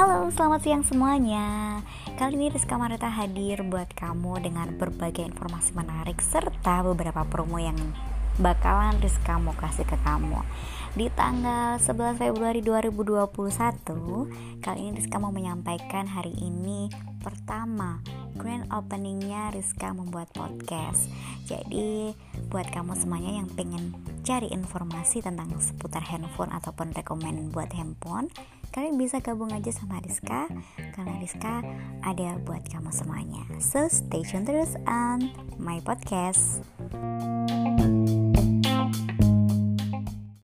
selamat siang semuanya. Kali ini Rizka Marita hadir buat kamu dengan berbagai informasi menarik serta beberapa promo yang bakalan Rizka mau kasih ke kamu. Di tanggal 11 Februari 2021, kali ini Rizka mau menyampaikan hari ini pertama grand openingnya Rizka membuat podcast. Jadi buat kamu semuanya yang pengen cari informasi tentang seputar handphone ataupun rekomend buat handphone kalian bisa gabung aja sama Rizka. Karena Rizka ada buat kamu semuanya. So stay tune terus on my podcast